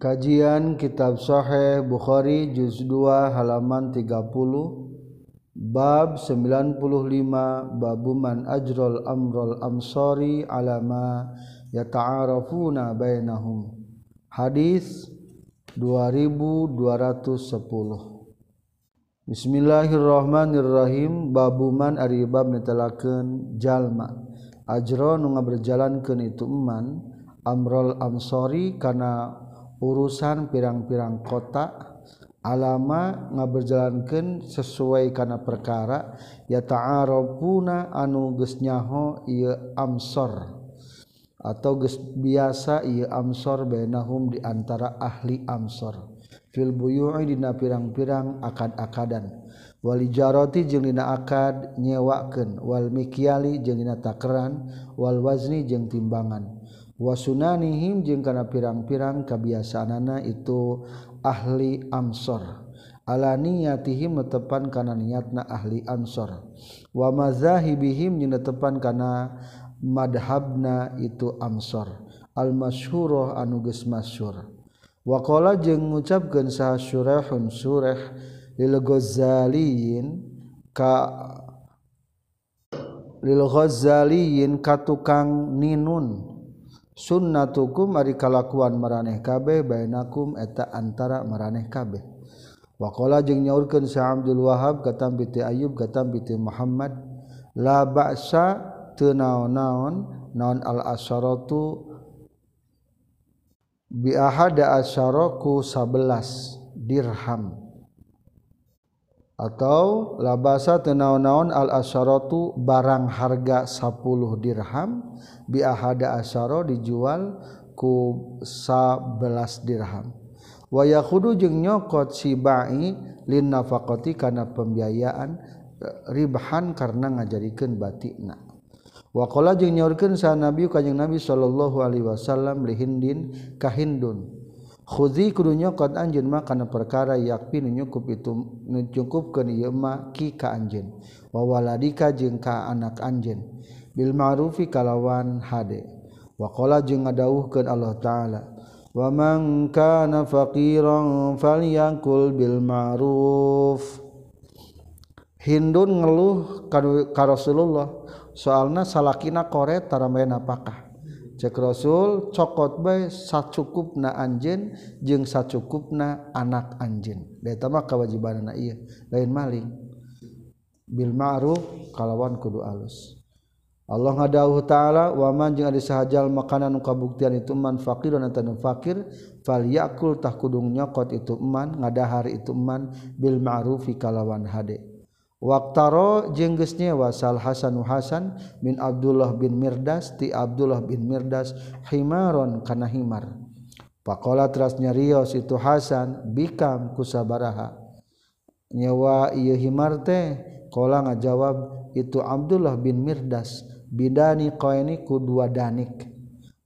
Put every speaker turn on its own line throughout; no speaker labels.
Kajian Kitab Sahih Bukhari juz 2 halaman 30 bab 95 babuman ajrul amrul amsori alama yata'arafuna bainahum. Hadis 2210 Bismillahirrahmanirrahim babuman ari bab netelakeun jalma. Ajro nu ngaberjalankeun itu eman amrul amsori kana urusan pirang-pirang kota alama nga berjalankan sesuai karena perkara ya ta'arafuna anu geus nyaho ieu amsor atau geus biasa ieu amsor bainahum di antara ahli amsor. Fil buyu'i dina pirang-pirang akad-akadan. Wal jarati jeung dina akad nyewakeun wal mikyali jeung dina takeran wal wazni jeung timbangan. wasunanihim jeung kana pirang-pirang kebiasaanana itu ahli amsor ala niyatihim netepan kana niatna ahli amsor wa mazahibihim jeung netepan kana madhabna itu amsor al masyhurah anu geus masyhur. Wa qala jeung ngucapkeun saha syurahun surah lil ghazaliyin ka lil ghazaliyin ka tukang ninun. sunnatukum ari kalakuan maraneh kabeh bainakum eta antara maraneh kabeh. Waqala jeung nyaurkeun sa Abdul Wahab katam bi Ayub katam bi Muhammad la ba'sa teu naon-naon naon al asharatu bi ahada asyaraku 11 dirham. atau labasa tenaon-naon al asyaratu barang harga 10 dirham bi ahada asyara dijual ku 11 dirham. Wa yakhudu jeung nyokot si bai lin nafaqati kana pembiayaan e, ribhan karena ngajadikeun batikna. Wa qala jeung nyaurkeun sa nabi kanjing nabi sallallahu alaihi wasallam lihindin kahindun Khuzi kudunya qad anjeun mah kana perkara yakfi nu nyukup itu nu cukupkeun ieu mah ki ka anjeun. Wa waladika jeung ka anak anjeun. Bil ma'rufi kalawan hade. Wa qala jeung ngadawuhkeun Allah taala wa man kana faqiran falyakul bil ma'ruf. Hindun ngeluh ka Rasulullah soalna salakina kore taramae napakah cek Rasul cokot bae sacukup na jeung sacukup na anak anjen dari mah kewajiban ieu. Iya lain maling. Bil ma'ruf kalawan kudu alus. Allah ngadawuh ta'ala wa man jeung ari sahajal makanan nu kabuktian itu man faqir dan tanu fakir fal yakul tah kudung nyokot itu man ngadahar itu man bil ma'rufi kalawan hade. waktaro jenggesnya wasal Hasan Hasan min Abdullah bin Mirdas ti Abdullah bin Mirdas himaron kana himar. Pakola terasnya Rios itu Hasan bikam kusabaraha. Nyawa iya himar teh kola ngajawab itu Abdullah bin Mirdas bidani koeni ku dua danik.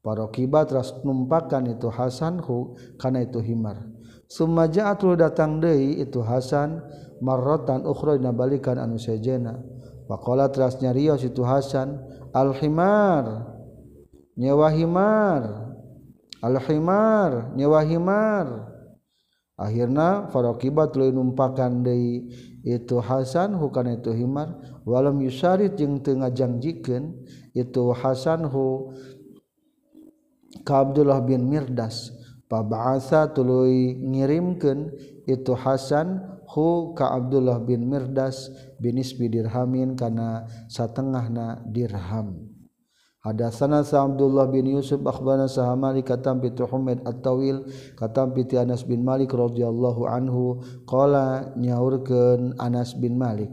Parokiba teras numpakan itu Hasanhu kana itu himar. Sumaja datang deui itu Hasan marrotan ukhra dina balikan anu sejena. Faqala teras nyarios itu Hasan al himar nyewa himar al himar nyewa himar. Akhirna farakibat lu numpakan deui itu Hasan bukan itu himar. Walam yusarit jeung teu ngajanjikeun itu Hasan hu ka Abdullah bin Mirdas. Pabasa tuluy ngirimkeun itu Hasan ka Abdullah bin Mirdas binisbi dirhamin kana satengahna dirham. Hadatsana sa Abdullah bin Yusuf akhbarana sa Malik katam bi Humaid at-Tawil katam bi Anas bin Malik radhiyallahu anhu qala nyaurkeun Anas bin Malik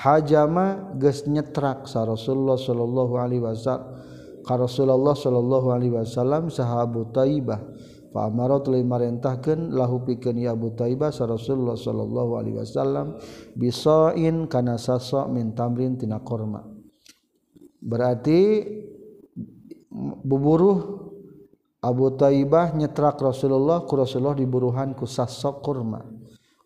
hajama geus nyetrak sa Rasulullah sallallahu alaihi wasallam ka Rasulullah sallallahu alaihi wasallam sahabu Taibah Pamarot telah marentahkan lahu pikeun ya Abu Taibah sa Rasulullah sallallahu alaihi wasallam bisain kana sasok min tamrin tina korma. Berarti buburuh Abu Taibah nyetrak Rasulullah ku Rasulullah diburuhan ku sasok kurma.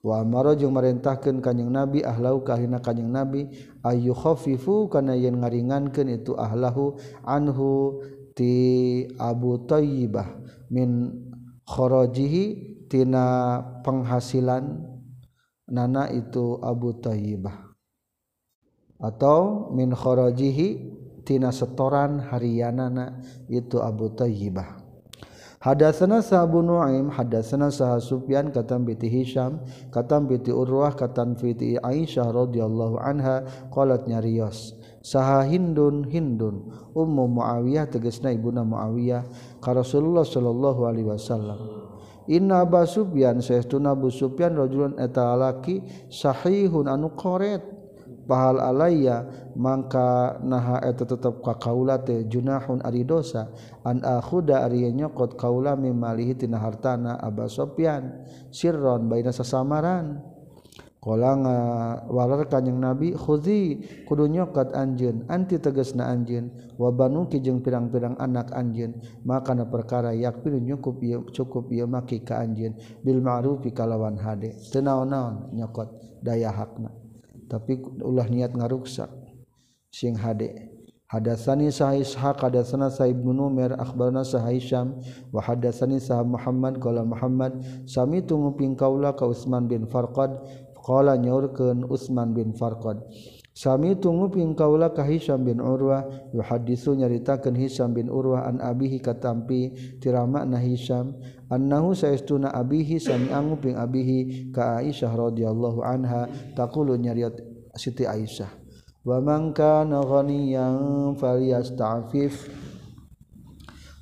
Wa amara jeung marentahkeun kanjing Nabi ahlau kahina kanjing Nabi ayu khaffifu kana yen ngaringankeun itu ahlahu anhu ti Abu Taibah min khorojihi tina penghasilan nana itu Abu Thayyibah atau min khorojihi tina setoran harianana itu Abu Thayyibah Hadatsana Sa'bu Nu'aim hadatsana Sa'ha Sufyan katam bi Hisham katam bi Urwah katam fi Aisyah radhiyallahu anha qalat nyarios saha Hindun Hindun. Ummu Muawiyah tegesna ibuna Muawiyah ka Rasulullah sallallahu alaihi wasallam. Inna abu Sufyan saestuna Abu Sufyan rajulun eta laki sahihun anu qoret. Pahal alayya mangka naha eta tetep ka kaula teh junahun ari dosa. An akhuda ari nyokot kaula mimalihi tina hartana Aba Sufyan. Sirron baina sasamaran. walar kanyeng nabi Khzi kudu nyokat anjun anti teges na anjin waban kijeng pirang-pirang anak anjin makanan perkara yakpil nykup cukup ia maki ka anjin Bil ma'rufi kalawan HD tenaon-naon nyokot daya hakna. Tapi ulah niat ngaruksak sing HD Hadatsani sah Ishaq hadatsana sa Ibnu Numair akhbarna sa Haisam wa hadatsani sa Muhammad qala Muhammad sami tunguping kaula ka Utsman bin Farqad Qala nyaurkeun Utsman bin Farqad. Sami tunggu ping kaula ka Hisam bin Urwah yuhaddisu nyaritakeun Hisam bin Urwah an abihi katampi tirama na Hisam annahu saestuna abihi sami angu ping abihi ka Aisyah radhiyallahu anha taqulu nyariat Siti Aisyah wa man kana ghaniyan falyasta'fif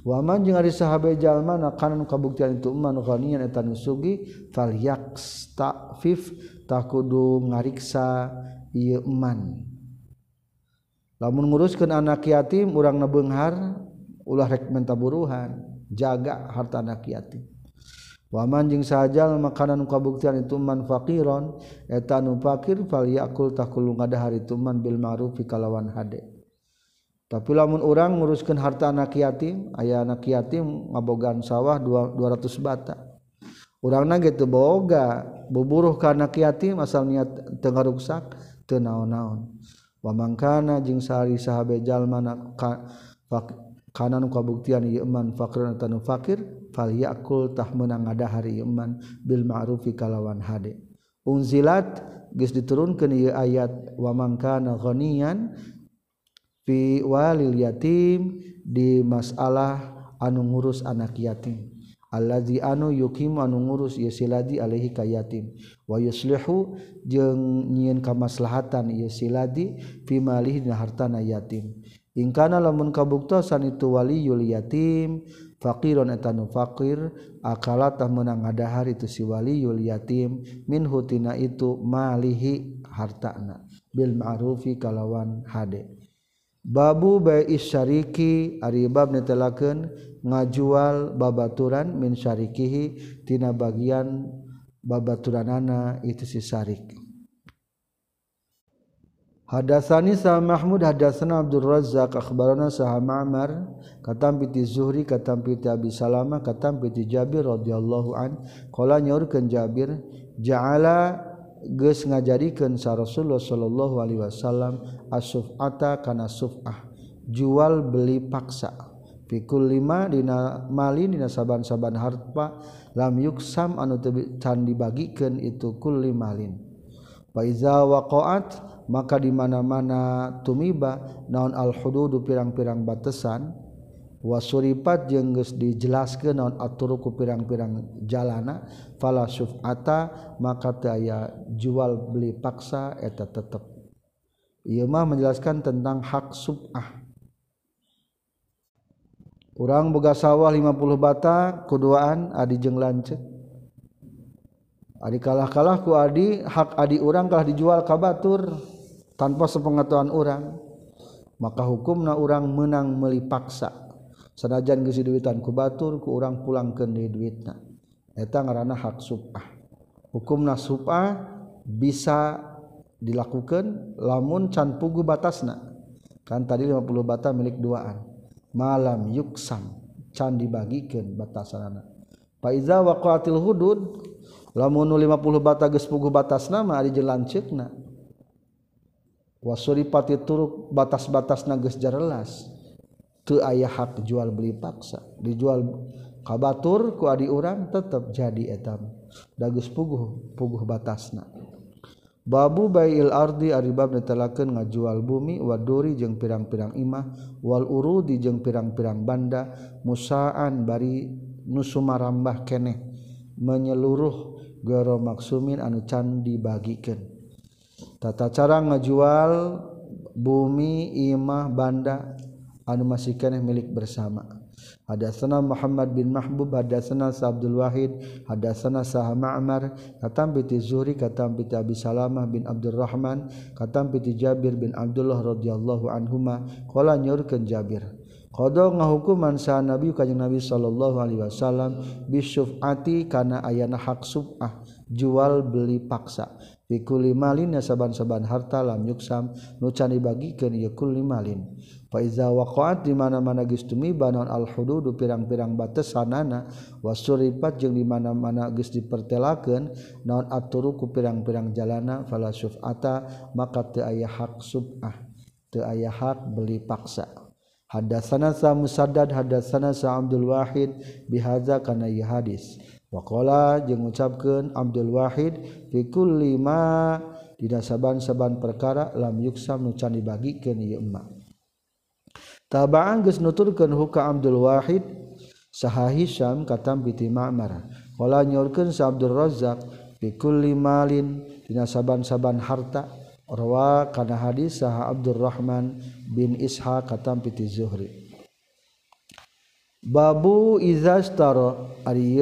Waman jeung ari sahabe jalma na kanan kabuktian itu man ghaniyan eta nu sugih falyasta'fif takudu ngariksa ieu eman. Lamun nguruskeun anak yatim urang nebeunghar ulah rek menta buruhan jaga harta anak yatim. Waman jeung sajal makanan kabuktian itu man faqiron fakir fal yakul takulu ngadahar itu man bil ma'ruf kalawan hade. Tapi lamun orang nguruskan harta anak yatim ayah anak yatim ngabogan sawah 200 bata. orangna gitu boga buburuh karena kiati masal niat tengah ruksak teu naon-naon. Wamangkana jeung sari sahabe jalma ka, kanan kabuktian ieu iman fakir tanu fakir falyakul tah meunang ngadahari iman bil ma'rufi kalawan hade. Unzilat geus diturunkeun ieu ayat wamangkana ghaniyan fi walil yatim di masalah anu ngurus anak yatim. allazi anu yukim anu ngurus ieu siladi alaihi ka yatim. Wa yuslihu jeung nyieun kamaslahatan ieu siladi fi malihi dina hartana yatim. Ingkana lamun kabuktosan itu waliyul yatim faqiron eta nu faqir akala tah meunang ngadahar itu si waliyul yatim min hutina itu malihi hartana. Bil ma'rufi kalawan hade. Babu bai syariki ari bab netelakeun ngajual babaturan min syarikihi tina bagian babaturanana itu si syarik. Hadasani sa Mahmud hadasana Abdul Razzaq akhbarana sa Ma'mar katam piti Zuhri katam piti Abi Salama katam piti Jabir radhiyallahu an qala nyaurkeun Jabir ja'ala geus ngajadikeun sa Rasulullah sallallahu alaihi wasallam as-suf'ata kana suf'ah jual beli paksa. pikul lima dina malin dina saban-saban harpa lam yuksam anu can dibagikan itu kulli malin. Faiza waqaat maka di mana-mana tumiba naon al-hududu pirang-pirang batesan wasuripat jeung geus dijelaskeun naon aturuku pirang-pirang jalana fala syuf'ata maka teu aya jual beli paksa eta tetep. Ieu mah menjelaskan tentang hak sub'ah Urang boga sawah 50 bata keduaan adi jeng lancet adi kalah-kalah ku adi hak adi orang kalah dijual ka batur tanpa sepengetahuan orang maka hukumna orang menang melipaksa. Sanajan geus duitan ku batur ku orang pulangkeun deui duitna. Eta ngaranna hak subah hukumna subah bisa dilakukan lamun can pugu batasna. Kan tadi 50 bata milik duaan. malam yuksam can dibagikan batasana Faiza waqatil hudud lamun 50 bata geus puguh batas nama ari jelanceukna wasuripati turuk batas-batasna geus jarelas. Teu aya hak jual beli paksa. Dijual kabatur ku adi urang tetap jadi etam dagus puguh puguh batasna. Babu bail ardi aribab netelakeun ngajual bumi waduri jeung pirang-pirang imah wal urudi jeung pirang-pirang banda musaan bari nusumarambah keneh menyeluruh gero maksumin anu can dibagikeun tata cara ngajual bumi imah banda anu masih keneh milik bersama. Hadatsana Muhammad bin Mahbub hadatsana Sa Abdul Wahid hadatsana Sa Ma'mar katam piti Zuhri katam piti Abi Salamah bin Abdurrahman katam piti Jabir bin Abdullah radhiyallahu anhuma. Qala nyorkeun Jabir Qada ngahukuman sa Nabi kanjeng Nabi sallallahu alaihi wasallam bisyufati kana ayana hak sub'ah jual beli paksa. pikuli malin saaban-saban harta lam yuksam nucan dibagikan yukuli malin faiza waqaat di mana-mana geus tumiba naon al hududu pirang-pirang batesanana wasuribat jeung di mana-mana geus dipertelakeun naon aturuku pirang-pirang jalana fala syuf'ata maka teu aya hak sub'ah teu aya hak beli paksa. Hadatsana sa musaddad hadatsana sa abdul wahid bihaza kana hadis. wakola jeung gucapkan Abdul Wahid pikul 5 didasaban-saban perkara lam yuksa nucan dibagikan yma tabaan geus nuturkeun huka Abdul Wahid saha Hisam katam piti Ma'mar. Qala nyorkeun sa Abdul Razzaq pikul limalin dina saban-saban harta. Rawa kana hadis saha Abdurrahman bin Ishaq katam piti Zuhri. Babu izastara ari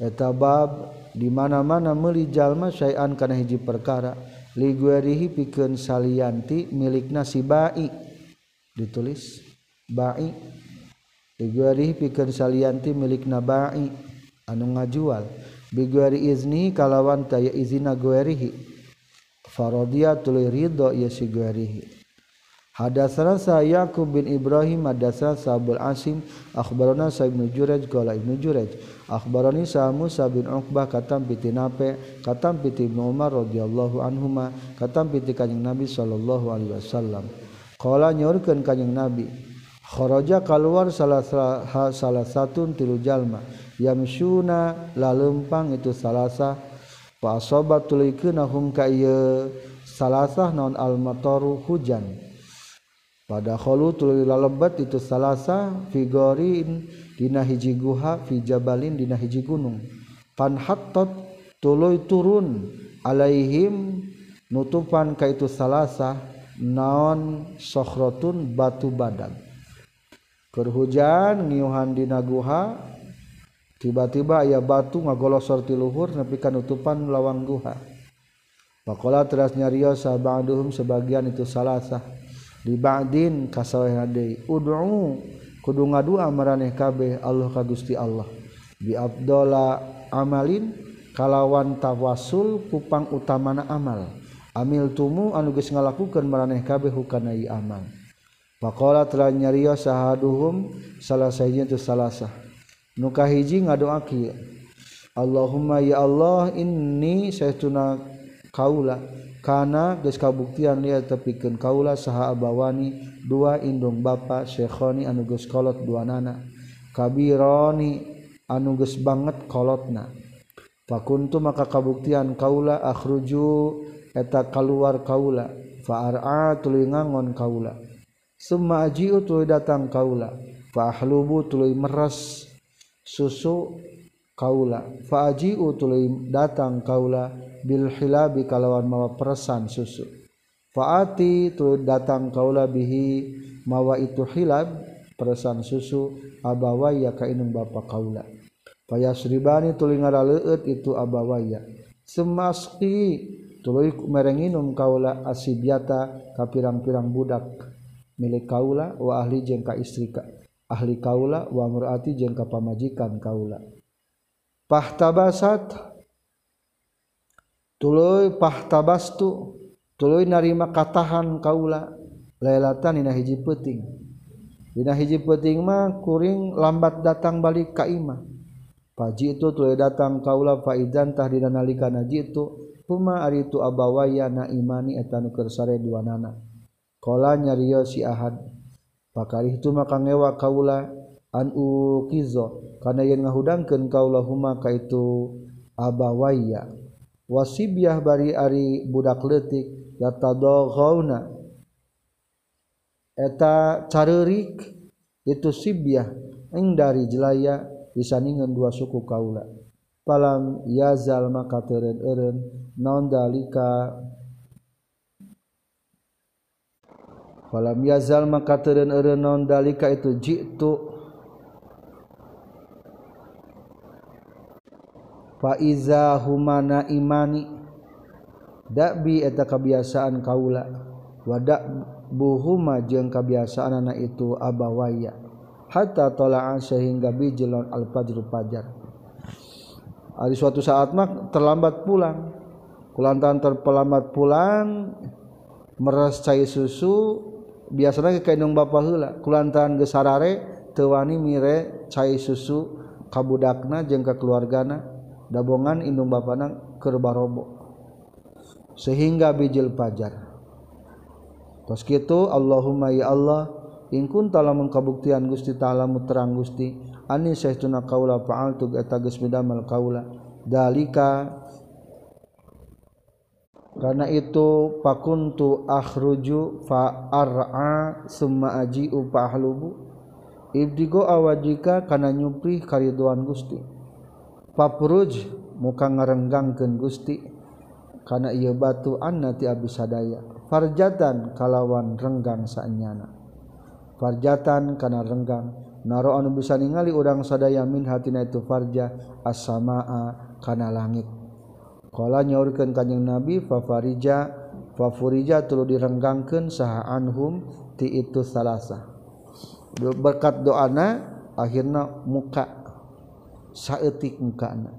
eta bab di mana-mana meuli melijallma syaian kana hiji perkara liguerihi pikeun salianti milikna si bai. Ditulis bai. Liguerihi pikeun salianti milik nabai anu ngajual biguari izni kalawan taya izina guerihi farodia tuluy ridho ya si guerihi Hadatsana Yaqub bin Ibrahim hadatsana Sabul Asim akhbarana Sa'ib bin Jurayj qala Ibnu Jurayj akhbarani Sa Musa bin Uqbah katam piti Nape katam piti Ibnu Umar radhiyallahu anhuma katam piti Kanjeng Nabi sallallahu alaihi wasallam. Qala nyaurkeun Kanjeng Nabi kharaja kaluar salah salah satun tilu jalma yamsyuna lalempang itu salasa fa asabat tulikeunahum ka ieu salasah naon al-mataru hujan. Padaholu tu lebat itu salahsa figorin Dina hiji guha fijabalin Dina hiji gunung. Panhatot tulu turun Alaihim nutupan ka itu salahsa naon sokhrotun batu badan. Kerhujan ngiuhan dina guha tiba-tiba aya batu ngagolosor ti luhur nepi kan utupan lawang guha. Pakola teras nyarios ba'duhum sebagian itu salasah dibadin kaseh udhu kudu ngadua maraneh kabeh Allah ka Gusti Allah. Bi abdola amalin kalawan tawasul kupang utamana amal. Amil tumu anu geus ngalakukeun meraneh kabeh hukana i amal. Faqala telah nyaria sahaduhum salah sahiji teu salasah nu kahiji ngadoaki Allahumma ya Allah inni saytuna kaula. Kana geus kabuktian lihat tepikeun kaula saha abawani dua indung bapa syekhoni anu geus kolot duanana kabironi anu geus banget kolotna. Fakuntu maka kabuktian kaula akhruju eta kaluar kaula. Fa'ar'a tuluy ngangon kaula. Summa aji'u tuluy datang kaula. Fa ahlubu tuluy meres susu kaula. Faji utul datang kaula bil hilabi kalawan mawa peresan susu. Faati tu datang kaula bihi mawa itu hilab peresan susu abawaya ka inung bapa kaula. Payasribani tuluy ngaraleueut itu abawaya. Semaski tuluy merenginum kaula asibyata ka pirang-pirang budak. Milik kaula wa ahli jeung ka istri ka ahli kaula wa murati jeung ka pamajikan kaula. pahtabasat tuluy pahtabastu tuluy narima katahan kaula lailatan dina hiji peuting. Dina hiji peuting mah kuring lambat datang balik ka imah. Paji itu tuluy datang kaula faidan tah dina nalika naji itu huma ari tu abawaya na imani eta nu keur sare duanana. Kola nyarios si ahad. Pakari tu maka ngewa kaula anu kizo karena yang ngahudangkeun kaulah maka itu abawaya wasibiah bari ari budak letik yatadaghawna eta carerik itu sibiah eng dari jelaya disandingan dua suku kaula. Palam yazal maka teren-eren non dalika. Falam yazal maka teren-eren non dalika itu jitu faiza humana imani dakbi eta kebiasaan kaula. Wadak buhuma jeung kebiasaan anak itu abawaya. Hatta tola'an sehingga bijilon al-fajr fajar. Ada suatu saat mak terlambat pulang. Kulantan terlambat pulang meres cai susu biasanya ke kainung bapak hula kulantan gesarare tewani mire cai susu kabudakna jeung kekeluargana dabongan indung bapana kerbarobo sehingga bijil pajar. Pas gitu Allahumma ya Allah in kunta lamun kabuktian Gusti ta'ala terang Gusti ani saestuna kaula fa'altu eta geus midamal kaula. Dalika karena itu pakuntu akhruju fa ar'a summa aji'u fa ahlubu ibdigo awajika kana nyupri kariduan Gusti papuruj muka ngarenggangkeun Gusti kana ieu batu annati abdi sadaya. Farjatan kalawan renggang saenyana farjatan kana renggang. Naro anu bisa ningali urang sadaya min hatina itu farja as-samaa kana langit. Qala nyaurkeun kanjing nabi fa farija fa furija tuluy direnggangkeun saha anhum ti itu salasa berkat doana akhirna muka saeutik engkana.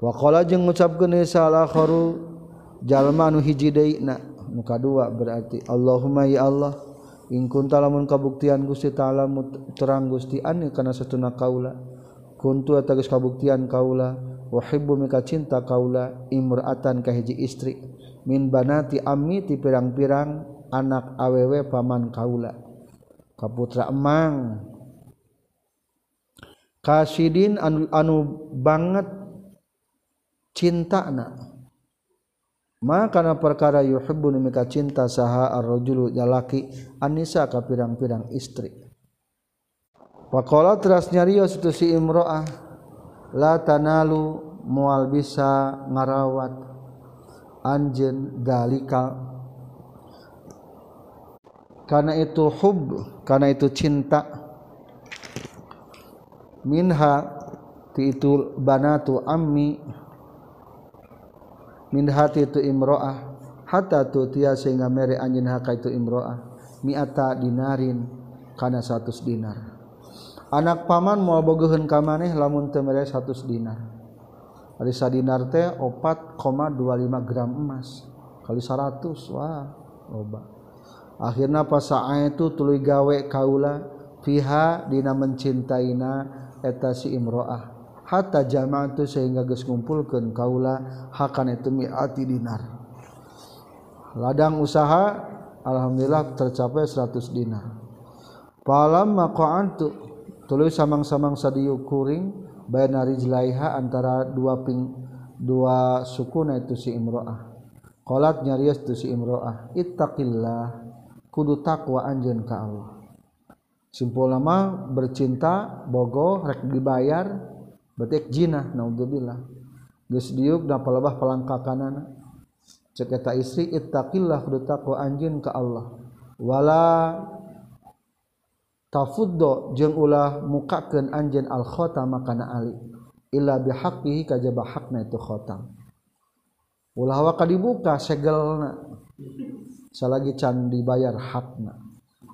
Waqala jeung ngucapkeun salah kharu jalma nu hiji deuna nu kadua berarti Allahumma ya Allah in kunta lamun kabuktian Gusti taala terang Gusti anu kana satuna kaula. Kuntu atageus kabuktian kaula wahibbu mika cinta kaula imra'atan ka hiji istri. Min banati ammi ti pirang-pirang anak awewe paman kaula. Kaputra emang. Kasidin anu, anu banget cinta na. Maka na perkara yuhibbu mika cinta saha ar-rajulu jalaki anisa ka pirang-pirang istri. Pakola teras nyarios itu si imro'ah la tanalu mual bisa ngarawat anjen dalika karena itu hub karena itu cinta minha ti itu banatu ammi minha ti itu imro'ah hatta tu tia sehingga mere anjin haka itu imro'ah mi'ata dinarin kana satus dinar. Anak paman mau ka kamaneh lamun temere satus dinar. Ari dinar teh 4,25 gram emas. Kali 100 wah loba akhirna pas itu tuluy gawe kaula fiha dina mencintaina eta si Imroah. Hatta jamaah tuh sehingga geus ngumpulkeun kaula hakan itu mi'ati dinar. Ladang usaha alhamdulillah tercapai 100 dinar. Palam maqa'antu tuluy samang-samang sadiu kuring bayna rijlaiha antara dua ping dua sukuna itu si imro'ah. Qalat nyarias tu si imro'ah ittaqillah kudu takwa anjeun ka Allah. simpul lama bercinta bogo rek dibayar betik jina ah, naudzubillah. Geus diuk da palebah palangkakanana. Cek eta istri ittaqillah kudu takwa anjeun ka Allah. Wala tafuddo jeung ulah mukakeun anjeun al khatam kana ali. Illa bihaqqihi kajaba hakna itu khatam ulah wa dibuka segelna. Salagi can dibayar hakna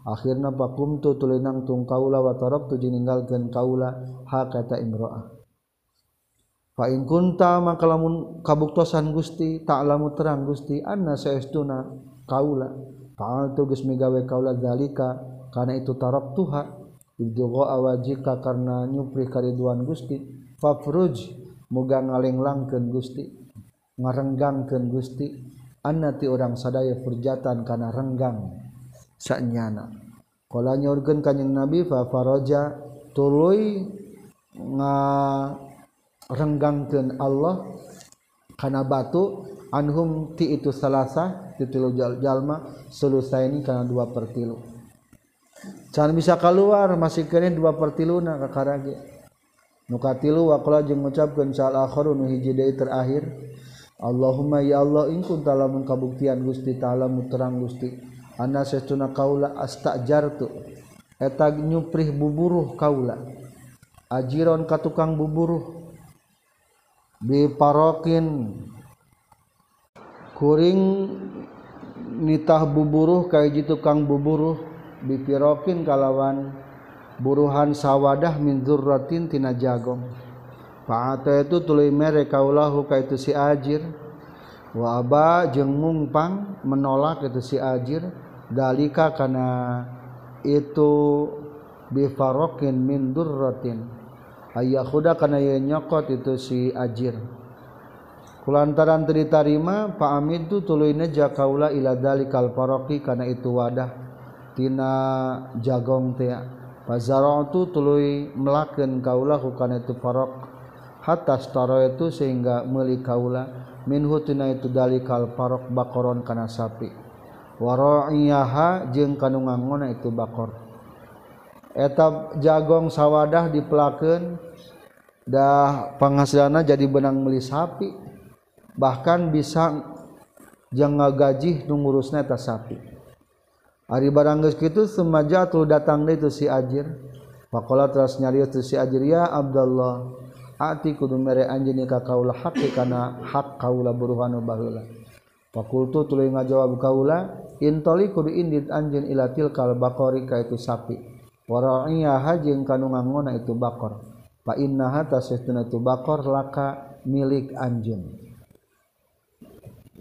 akhirnya pakumtu tulinangtung kaula watarab tu ninggalkeun kaula ha kata imro'ah. Fa in kunta maka lamun kabuktosan Gusti ta'lamu terang Gusti anna saestuna kaula. Fa'al tu geus migawe kaula zalika kana itu tarab tuha ibtigha awajika karena nyupri kariduan Gusti. Fafruj muga ngalenglangkeun Gusti ngarenggangkeun Gusti. Anna ti urang sadaya furjatan kana renggang. saknyanakala nyagen kanyeng nabi fafaroja tului nga renggangkan Allah karena batu anhum ti itu salasa titilu jalma selesai ini karena dua pertilu can bisa keluar masih kene dua pertilu na kakarage nukatilu tilu wakala jeung ngucapkeun sal akhir nu hiji deui terakhir. Allahumma ya Allah in kunta lamun kabuktian Gusti taala muterang Gusti. Ana sesuna kaula astajartu eta nyuprih buburuh kaula. Ajiron ka tukang buburuh. Bi parokin. Kuring nitah buburuh kaya jitu kang buburuh. Bipirokin kalawan buruhan sawadah min dzurratin tina jagong. Fa'ata itu tuluy mere kaulahu ka itu si ajir. Wa aba jeung mungpang menolak itu si ajir dalika karena itu bifarokin min durratin. Ayah kuda karena ia nyokot itu si ajir. Kulantaran teritarima pak amin tu tuluin aja kaula ila dalikal paroki karena itu wadah. Tina jagong tea. Fazara'u tu tului melakeun kaula hukana itu parok hatta staro itu sehingga meli kaula. Minhu tina itu dalikal parok bakoron kana sapi. waroiyaha jeung kanunganggona itu bakor. Etap jagong sawadah dipelaken dah penghasilanna jadi benang melis sapi. Bahkan bisa jangan gaji nungurusna eta sapi. Hari barang gitu kitu semaja tuh datang itu si ajir. Faqala terus nyarios si ajir ya Abdullah ati kudu mere anjeun ka kaula hak kana hak kaula buruhan baheula fakultu tuluy ngajawab kaula intoli kudu indit anjeun ila tilkal bakori ka itu sapi. Waraiyaha jeung kanu ngangona itu bakor. Fa innaha tasistuna itu bakor laka milik anjeun.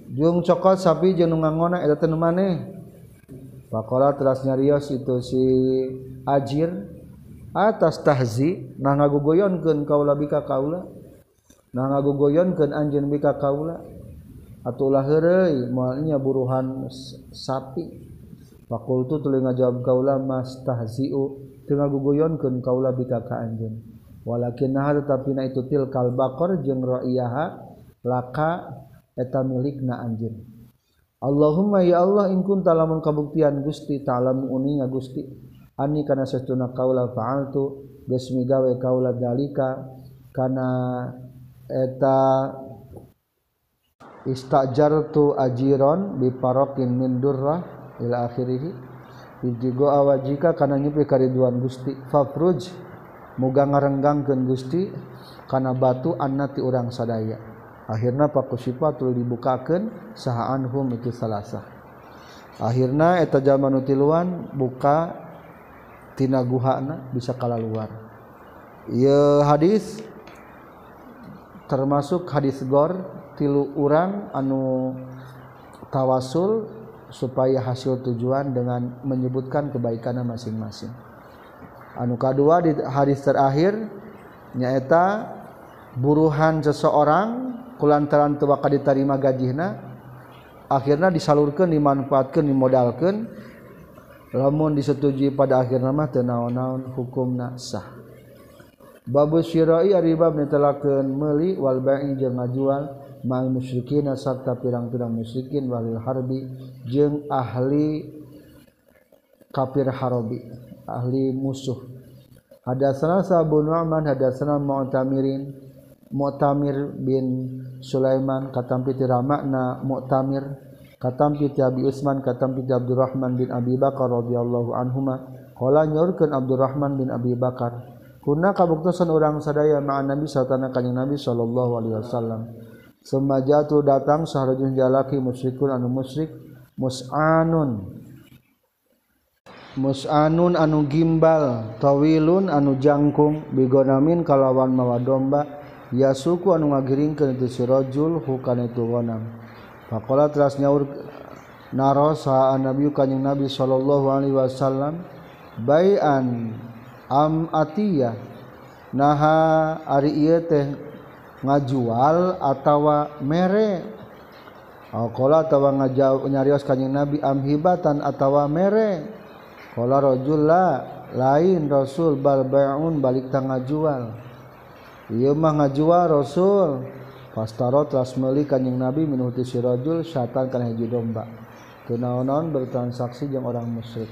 Jung cokot sapi jeung ngangona eta teu maneh? Pakola teras nyarios itu si ajir atas tahzi nah ngagugoyonkeun kaula bika kaula? Nah ngagugoyonkeun anjeun bika kaula? ataulah herei malnya buruhan sapi. Fakultu tuluy ngajawab kaula mastahzi'u. Teu ngaguguyonkeun kaula bika ka anjeun. Walakin nah tetapina itu tilkal baqar jeung ra'iyaha laka eta milikna anjeun. Allahumma ya Allah in kunta lamun kabuktian Gusti ta'lamu uninga Gusti. Ani kana satuna kaula fa'altu geus migawe kaula dalika kana eta istajartu ajiron biparokin min durrah ila akhirih Ijigo awajika kana nyepi kariduan Gusti. Fafruj muga ngarenggangkeun Gusti kana batu annati urang sadaya. Akhirna pakusifatul dibukakeun sahaan hum itu salasa akhirna eta jalma nu tiluan buka tina guhana bisa kalaluar. Ieu hadis termasuk hadis gor tilu urang anu tawasul supaya hasil tujuan dengan menyebutkan kebaikannya masing-masing. Anu kedua di hadis terakhir nyaeta buruhan seseorang kulantaran teu bakal ditarima gajihna akhirnya disalurkan dimanfaatkan dimodalkan lamun disetujui pada akhir nama tenaon-naon hukum nasah babu syiroi ari bab nitelakeun meuli wal ba'i jeung ngajual mal musyrikina sarta pirang-pirang musyrikin walil harbi jeung ahli kafir harobi ahli musuh. Hadatsana Abu Nu'man hadatsana Mu'tamirin Mu'tamir bin Sulaiman katampi ti makna Mu'tamir katampi ti Abi Usman katampi ti Abdurrahman bin Abi Bakar radhiyallahu anhuma. Qala nyorkeun Abdurrahman bin Abi Bakar. Kunna kabuktosan urang sadaya ma'an Nabi satana kanjing Nabi sallallahu alaihi wasallam. Semajatu datang saharajun jalaki musyrikun anu musyrik mus'anun. Musanun anu gimbal tawilun anu jangkung bigonamin kalawan mawa domba. Ya suku anu ngagiring ke itu sirojul hukan itu gonam Pakola teras nyaur naros nabi kanyang nabi sallallahu alaihi wasallam bayan am atiyah naha ari ieu teh ngajual atawa mere. Oh, Alkola tawa ngajau nyarios kanjeng Nabi amhibatan atawa mere. Qala rajul la lain Rasul balbaun balik tangga jual Iya mah ngajual Rasul. Pastaro telah meli Nabi minuti sirajul syaitan kana hiji domba. Tunaonon bertransaksi jeung orang musyrik.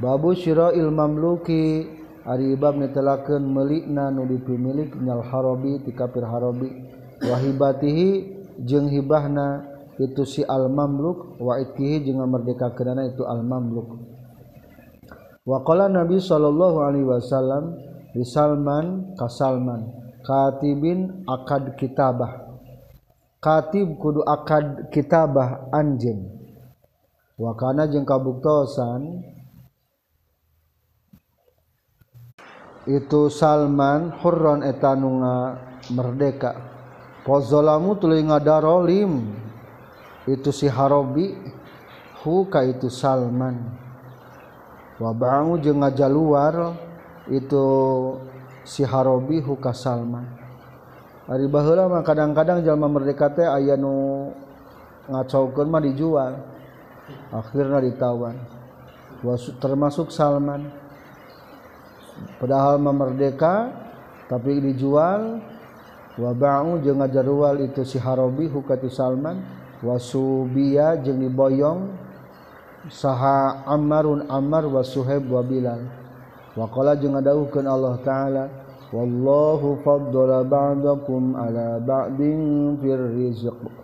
Babu syiro mamluki. Ari ibab netelakeun meulikna nu dipimilik nyal harobi ti kafir harobi. Wa hibatihi jeung hibahna itu si al mamluk wa itkihi jeung merdekakeunana itu al mamluk wa qala nabi sallallahu alaihi wasallam li salman ka salman katibin akad kitabah. Katib kudu akad kitabah anjeun. Wa kana jeung kabuktosan itu Salman Hurron etanunga merdeka pozolamu tuluy ngadarolim. Itu si Harobi huka itu Salman. Wabangu jeung ngajaluar itu si Harobi huka Salman. Hari baheula mah kadang-kadang jalma merdeka teh aya nu ngacaukeun mah dijual. Akhirnya ditawan. Termasuk Salman. padahal memerdeka tapi dijual. Wabau jeung ngajarual itu si Harobi hukati Salman. Wasubia jeung diboyong. Saha Ammarun Ammar wa Suhaib wa Bilal. Waqala jeung ngadawuhkeun Allah taala wallahu faddala ba'dakum ala ba'din fir rizq.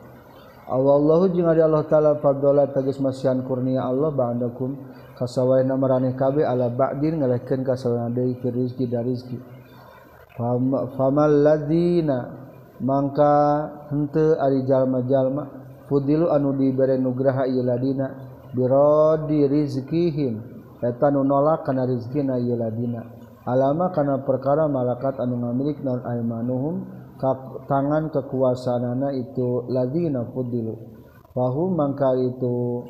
Allahu jeung ari Allah taala fadla tegas masihan kurnia Allah ba'dakum kasawaina maraneh kabeh ala ba'din ngalehkeun kasawaina deui fi rizki da rizki. Famal ladzina mangka henteu ari jalma-jalma fudilu anu dibere nugraha ieu ladina birodi rizkihim eta nu nolak kana rizkina ieu ladina. Alama kana perkara malakat anu ngamilik naon aimanuhum Kap tangan kekuasaanana itu lazina fudilu. Wahum mangka itu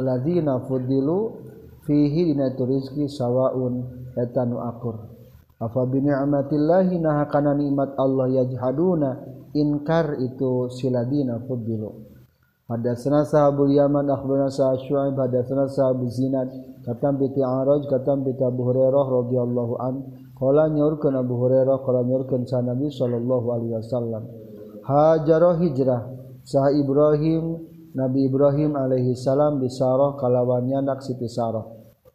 lazina fudilu fihi dina itu rizki sawaun etanu akur. Afa bini amatillahi naha kana nikmat Allah yajhaduna inkar itu siladina fudilu. Hadatsana sahabul Yaman akhbarana sahab Syu'aib hadatsana sahab Zinad katam bi Araj katam bi Abu Hurairah radhiyallahu anhu Kala nyaurkeun Abu Hurairah kala nyaurkeun sa Nabi sallallahu alaihi wasallam. Hajaro hijrah sah Ibrahim Nabi Ibrahim alaihi salam bisarah kalawannya naksi pisarah.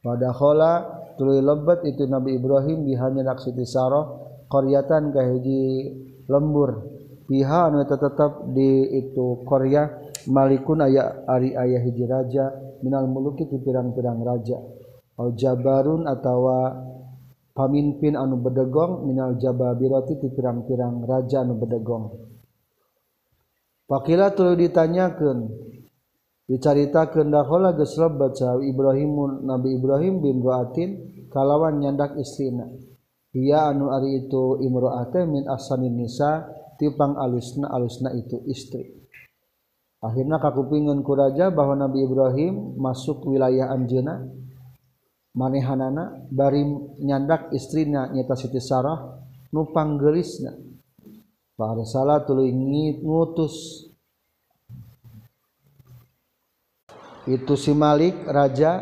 Pada kala tuluy lebet itu Nabi Ibrahim bihanya naksi pisarah qaryatan ka hiji lembur. Piha anu tetep di itu Korea malikun aya ari aya hiji raja minal muluki ti pirang-pirang raja. Au jabarun atawa pamimpin anu bedegong minal jababiroti ti pirang-pirang raja anu bedegong. Pakila tuluy ditanyakeun dicaritakeun dahola geus lebat Ibrahimun Nabi Ibrahim bimroatin kalawan nyandak istrina. Ia anu ari itu imroate min asanin nisa tipang alusna alusna itu istri. Akhirnya kakupingan ku raja bahwa Nabi Ibrahim masuk wilayah anjeuna manehanana bari nyandak istrina nyata Siti Sarah nupang gelisna Farsala tuluy ngutus. Itu si Malik raja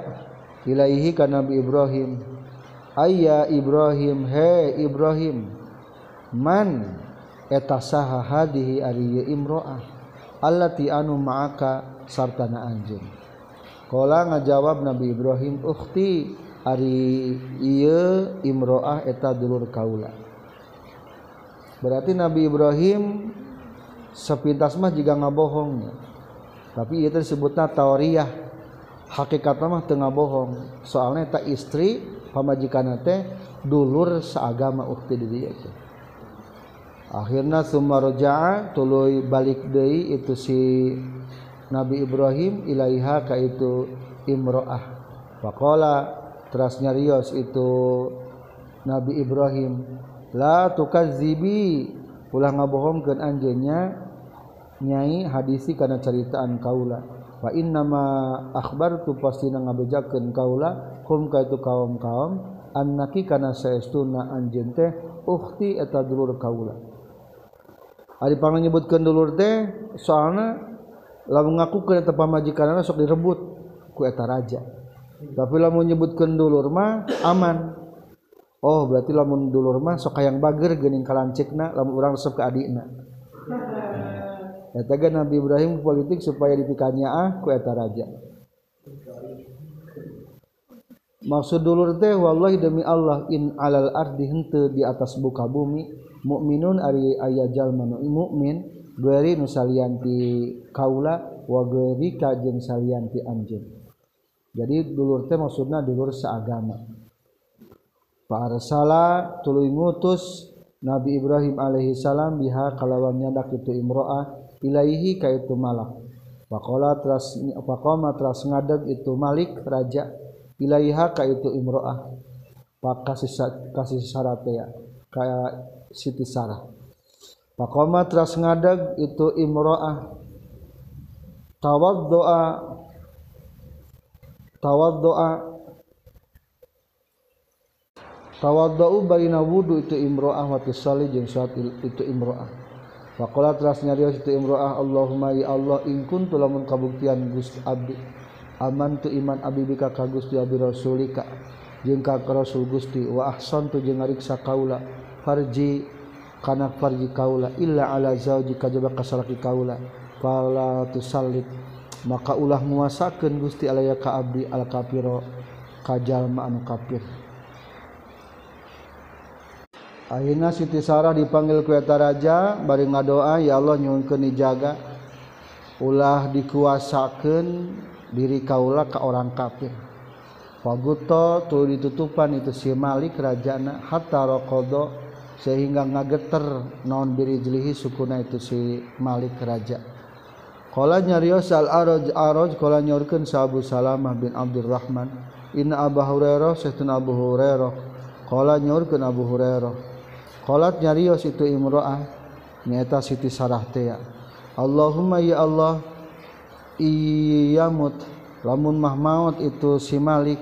ilaihi ka Nabi Ibrahim. Ayya Ibrahim he Ibrahim man eta saha hadihi ari imro'ah allati anu ma'aka sartana anjeun. Kala ngajawab Nabi Ibrahim ukhti ari ieu imroah eta dulur kaula. Berarti Nabi Ibrahim sepintas mah juga ngabohongnya. Tapi ieu disebutna tauriah. Hakikatna mah teu ngabohong. Soalnya eta istri pamajikanna teh dulur seagama ukhti di dieu. Akhirna sumarja'a tuluy balik deui itu si Nabi Ibrahim ilaiha ka itu imro'ah. Faqala terasnya rios itu Nabi Ibrahim la tukazzibi ulah ngabohongkeun anjeunnya nyai hadisi kana caritaan kaula. Wa innama akhbartu pastina ngabejakeun kaula hum ka itu kaum-kaum annaki kana saestuna anjeun teh ukhti eta dulur kaula. Ari panganyebutkeun dulur teh soalna lamun ngaku ke tepa majikan sok direbut ku eta raja. Tapi lamun nyebutkeun dulur mah aman. Oh berarti lamun dulur mah sok hayang bager geuning kalancikna lamun urang resep ka adina eta Nabi Ibrahim politik supaya dipikannya ah ku eta raja. Maksud dulur teh wallahi demi Allah in alal ardi henteu di atas buka bumi mukminun ari aya jalma mukmin gueri nu salianti kaula wa gueri ka jeung salianti anjeun. Jadi dulur teh maksudna dulur seagama. Para salah tulu ngutus Nabi Ibrahim Alaihissalam biha kalawan nyadak itu imroah Iaihi ka itu malak. Pakkola pakoma tras ngadeg itu Malik raja Iaiha ka itu imroah. Pak kasih kasih syarat ya kayak Siti Sarah Pakoma teras ngadeg itu imro'ah. Tawaddu'a tawaddu'a tawaddu'u baina wudu itu imro'ah wa tisali jeung salat itu imro'ah. Pakola teras nyarios itu imro'ah Allahumma ya Allah ingkun tulamun kabuktian gus abdi aman tu iman abdi bika ka Gusti abi rasulika jeung ka rasul Gusti wa ahsantu jeung ngariksa kaula farji kana farji kaula illa ala zauji kajaba kasalaki kaula. Fala tusallit. Maka ulah nguasakeun Gusti Allah ya ka abdi al kafiro kajalma anu kafir Akhirnya Siti Sarah dipanggil ku eta raja bari ngadoa ya Allah nyungkeun dijaga. Ulah dikuasakeun diri kaula ka orang kafir Faguto tuluy ditutupan itu si Malik rajana hatta raqada sehingga ngageter naon birijlihi sukuna itu si Malik raja. Qala nyarios al aroj aroj qala nyorkeun sa Abu Salamah bin Abdurrahman inna Abu Hurairah sayyidina Abu Hurairah. Qala nyorkeun Abu Hurairah. Qalat nyarios itu imro'ah nyaeta Siti Sarah teh Allahumma ya Allah iyamut lamun mah maut itu si Malik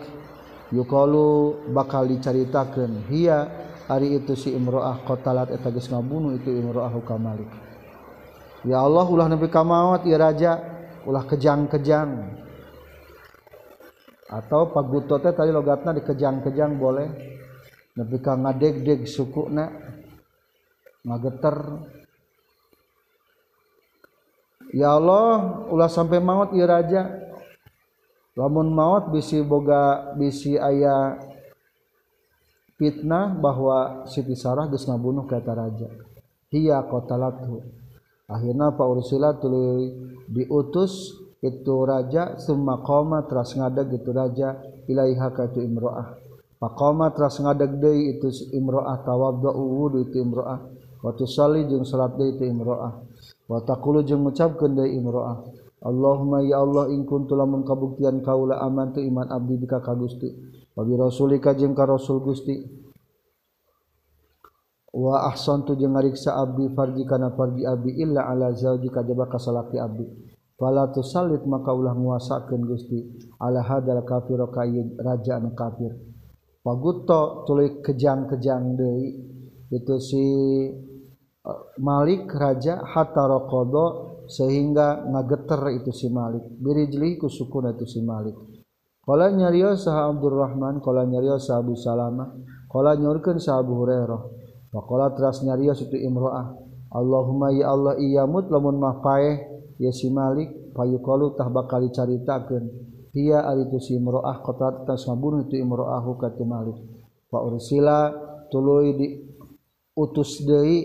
yukalu bakal dicaritakeun hia hari itu si Imroah kotalat etagis ngabunuh itu Imroah ka Malik. Ya Allah ulah nabi kamawat ya raja. Ulah kejang-kejang. Atau paguto teh tadi logatna dikejang-kejang boleh. Nabi ka ngadeg-deg sukuna ngageter. Ya Allah ulah sampai maut ya raja. Lamun maut bisi boga bisi ayah fitnah bahwa Siti Sarah geus ngabunuh kata raja. Hiya qatalatu akhirna fa ursila tuluy diutus itu raja summa qama teras ngadeg itu raja ilaiha ka itu imroah. Faqama teras ngadeg deui itu imroah tawaddu wudu itu imroah. Wa tusalli jeung salat deui itu imroah. Wa taqulu jeung ngucapkeun deui imroah. Allahumma ya Allah in kuntu lamun kabuktian kaula aman tu iman abdi bika ka Gusti. babi rasuli kajeng ka rasul Gusti. Wa ahsantu jeung ngariksa abdi farji kana farji abdi illa ala zauji kajaba kasalaki abdi fala tusallit maka ulah nguasakeun Gusti. Ala hadal kafir ka raja anu kafir. Pagutto tuluy kejang-kejang deui itu si e, Malik raja hatta raqada sehingga ngageter itu si Malik. Birijli ku sukun itu si Malik. Kala nyario saha Abdurrahman kala nyario saha Abu Salama kala nyorkeun saha Abu Hurairah. Faqala teras nyario situ imro'ah. Allahumma ya Allah iyamut lamun mah paeh ya si Malik payuqalu tah bakal dicaritakeun. Hiya aritu si imro'ah qatat tas ngabunuh tu imro'ahu ka tu Malik. Fa ursila tuluy di utus deui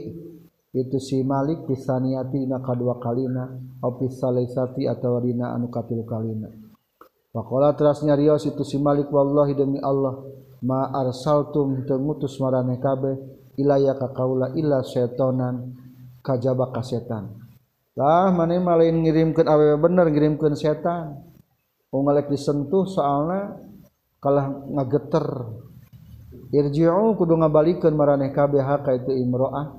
itu si Malik pisaniati na kadua kalina opis salaisati atawa dina anu katilu kalina. Pakola teras nyario itu si Malik wallahi demi Allah ma arsaltum tengutus marane kabeh ilaya ka kaula illa setonan kajaba ka setan. Lah mane malain ngirimkeun awewe bener ngirimkeun setan. Ungalek disentuh soalna kalah ngageter. Irji'u kudu ngabalikeun marane kabeh ka itu imro'ah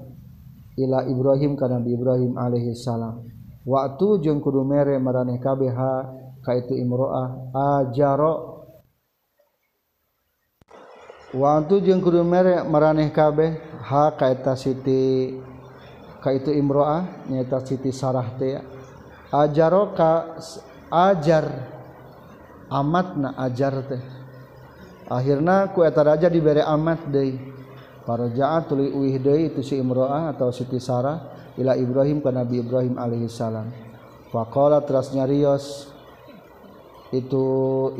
ila Ibrahim kana Nabi Ibrahim alaihi salam. Waktu jeung kudu mere marane kabeh kaitu imroah. Ajaro. Wantu jeung kudu mere maraneh kabeh. Ha kaita Siti kaitu imroah. Nyata Siti Sarah teh ajaro ka ajar. Amatna ajar teh. Akhirna ku eta raja dibere amat deui. Parajaat tuluy uih deui itu si imroah atau Siti Sarah ila Ibrahim ka Nabi Ibrahim alaihi salam faqala teras nyarios itu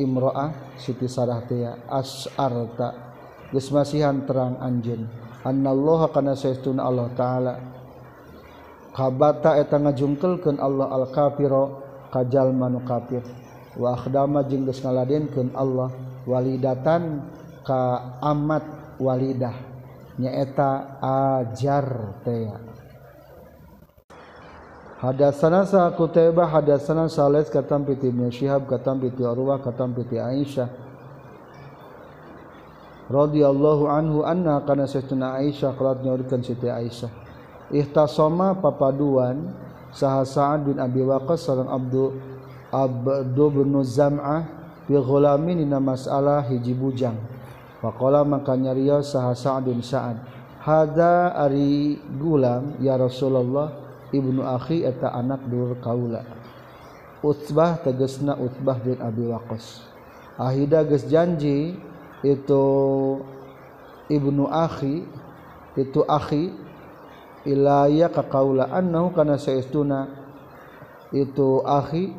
Imroah Siti Sarah teh asarta. Geus masihan terang anjeun. Annallaha kana saestuna Allah taala. Kabata eta ngajungkelkeun Allah al kafiro kajal manu kafir. Wa akhdama jeung geus ngaladenkeun Allah walidatan ka amat walidah. Nyaeta ajar teh Hadatsana sa Qutaibah hadatsana Salih katam piti Ibnu Syihab katam piti Urwah katam piti Aisyah radhiyallahu anhu anna kana sayyidina Aisyah qalat nyaurkeun Siti Aisyah ihtasama papaduan saha Sa'ad bin Abi Waqqas sareng Abdul Abdu bin Zam'ah ghulamin dina masalah hiji bujang. Faqala maka nyarios saha Sa'dun Sa'ad hada ari gulam ya Rasulullah Ibnu Akhi eta anak dur kaula. Utbah tegesna utbah bin Abi Waqqas. Ahida geus janji itu Ibnu Akhi itu Akhi ilaya ka kaula annahu kana saestuna itu Akhi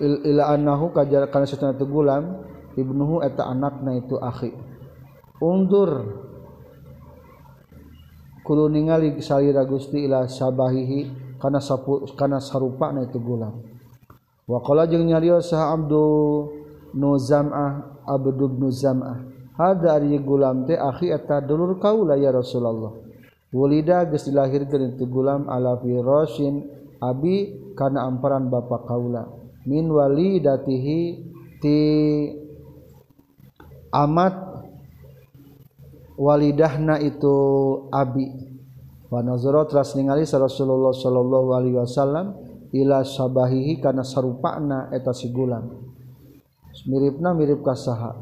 ila annahu kajar kana saistuna tegulam ibnuhu eta anakna itu Akhi. Undur. kudu ningali salira Gusti ila sabahihi kana sapu kana sarupana itu gulam wa qala jeung nyarios sah Abdu Nuzam'ah Abdu bin Zam'ah. Hada ari gulam teh akhi eta dulur kaula ya Rasulullah. Wulida geus dilahirkeun itu gulam ala firasyin abi kana amparan bapa kaula. Min walidatihi ti amat walidahna itu abi. Wa nazara teras ningali Rasulullah sallallahu alaihi wasallam ila sabahihi kana sarupana eta si gulam miripna mirip kasaha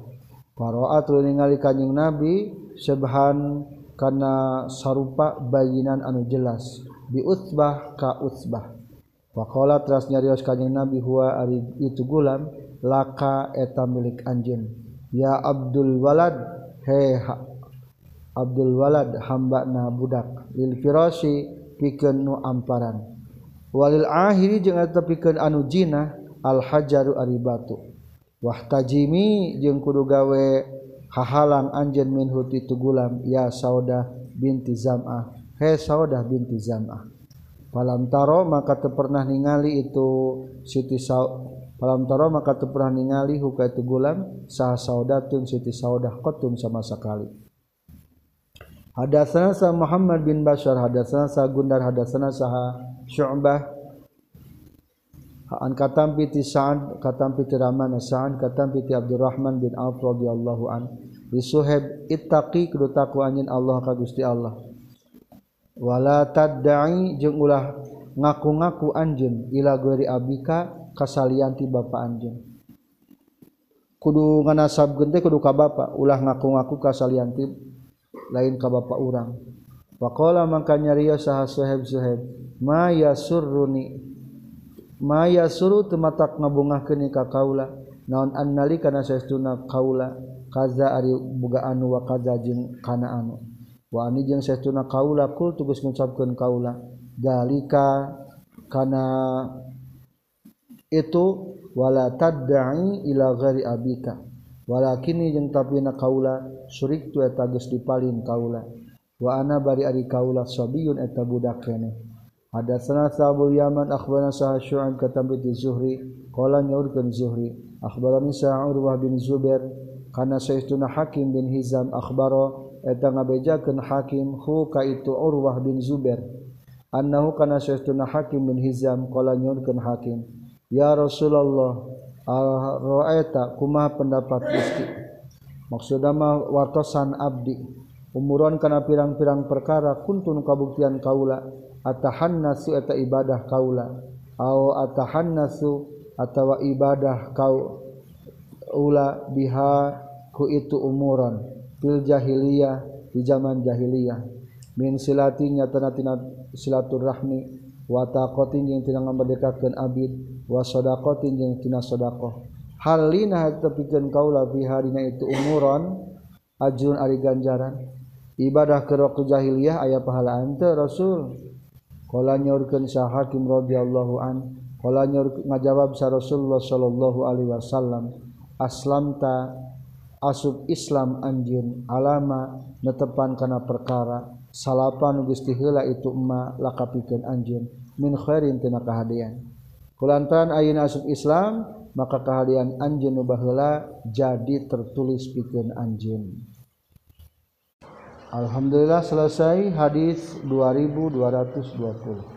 paraat ningali kanjing nabi sebhan kana sarupa bayinan anu jelas bi utbah ka utbah Wakola teras nyarios kanjeng Nabi huwa ari itu gulam laka eta milik anjeun. Ya Abdul Walad he Abdul Walad hamba na budak. Lil firasi pikeun nu amparan. Walil akhiri jeung eta pikeun anu jina al hajaru ari batu wahtajimi jeung kudu gawe hahalang anjeun min itu gulam ya saudah binti zam'ah. He saudah binti zam'ah. Palam taro maka teu pernah ningali itu siti sau palam taro maka teu pernah ningali huka itu gulam sah saudatun siti saudah qatun sama sekali Hadatsana sa Muhammad bin Bashar, hadatsana sa Gundar, hadatsana sa Syu'bah an katam piti Sa'ad, katam piti Rahman Sa'ad, katam piti Abdurrahman bin Auf radhiyallahu an. Li Suhaib ittaqi kudu takwa anjeun Allah ka Gusti Allah. Wala tadda'i jeung ulah ngaku-ngaku anjeun ila gori abika kasalian ti bapa anjeun. Kudu nganasab gente kudu ka bapa ulah ngaku-ngaku kasalian ti lain ka bapak urang Pakola maka nyarios saha suheb suheb Maya yasurruni? Maya suru tematak ngabungah kini ka kaula. Naon annali kana saestuna kaula? Kaza ari buga anu wa kaza jeung kana anu. Wa ani jeng saestuna kaula kul tugas ngucapkeun kaula. Dalika kana itu Wala tadda'i ila ghairi abika. wala kini jeung tapi na kaula surik tu eta geus dipalin kaula. Wa ana bari ari kaula sabiyun eta budak keneh hadatsana Abu Yaman akhbarana Sa'ad syu'an katambi di Zuhri qala nyaurkeun Zuhri akhbarani Sa'ur wa bin Zubair kana sayyiduna Hakim bin Hizam akhbaro eta ngabejakeun Hakim hu ka itu Urwah bin Zubair. Annahu kana sayyiduna Hakim bin Hizam qala nyaurkeun Hakim ya Rasulullah alroeta kuma pendapat Gusti. Maksudamah wartosan Abdi. Umuron kana pirang-pirang perkara kuntun kabuktian kaula. Atahan nasu eta ibadah kaula. Au atahan nasu atawa ibadah kau ula biha ku itu umuron fil jahiliyah di zaman jahiliyah. Min silatinya tanatina silaturahmi. watakotin yang tidak memberdekakan abid wasodakotin yang tidak sodakoh halina tepikan kaulah bihadina itu umuron ajrun ari ganjaran. Ibadah keroku jahiliyah ayah pahala ante rasul. Kala nyorkeun sa hakim radhiyallahu an kala nyor ngajawab sa rasulullah sallallahu alaihi wasallam aslamta asub islam anjeun alama netepan kana perkara. salapan Gusti hela itu emma laka anjeun. Min khairin tina kahadian. Kulantaran ayeuna asup Islam maka kehadian anjeun nu baheula jadi tertulis pikeun anjeun. Alhamdulillah selesai hadis 2220